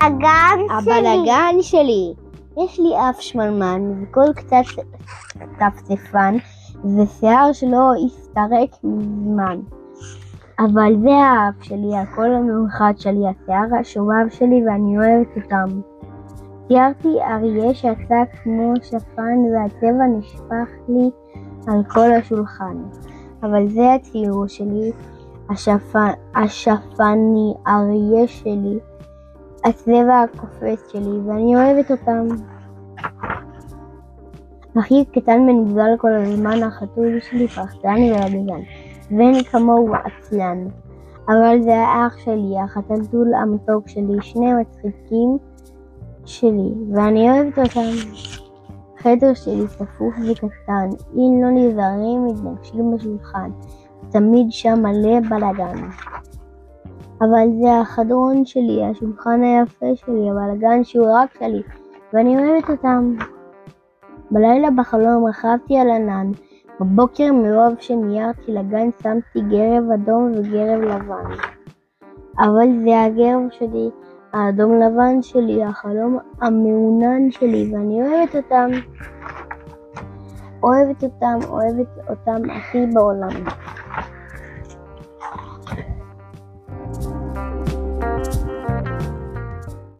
הבלגן שלי. הבלגן שלי. יש לי אף שמנמן וקול קצת צפצפן ושיער שלא הסתרק מזמן. אבל זה האף שלי, הקול המאוחד שלי, השיער השובב שלי ואני אוהבת אותם. ציירתי אריה שיצא כמו שפן והצבע נשפך לי על כל השולחן. אבל זה הציור שלי, השפן, השפני אריה שלי, הצבע הקופץ שלי, ואני אוהבת אותם. אחי קטן ונגזל כל הזמן, החתול שלי פחדן ולגזן, ואין כמוהו עצלן. אבל זה האח שלי, החתלתול המתוק שלי, שני מצחיקים שלי, ואני אוהבת אותם. החדר שלי צפוף וקטן, אם לא נזהרים מתנגשים בשולחן, תמיד שם מלא בלאגן. אבל זה החדרון שלי, השולחן היפה שלי, הבלאגן שהוא רק שלי, ואני אוהבת אותם. בלילה בחלום רכבתי על ענן, בבוקר מרוב שמיירתי לגן שמתי גרב אדום וגרב לבן. אבל זה הגרב שלי, האדום לבן שלי, החלום המעונן שלי, ואני אוהבת אותם. אוהבת אותם, אוהבת אותם הכי בעולם.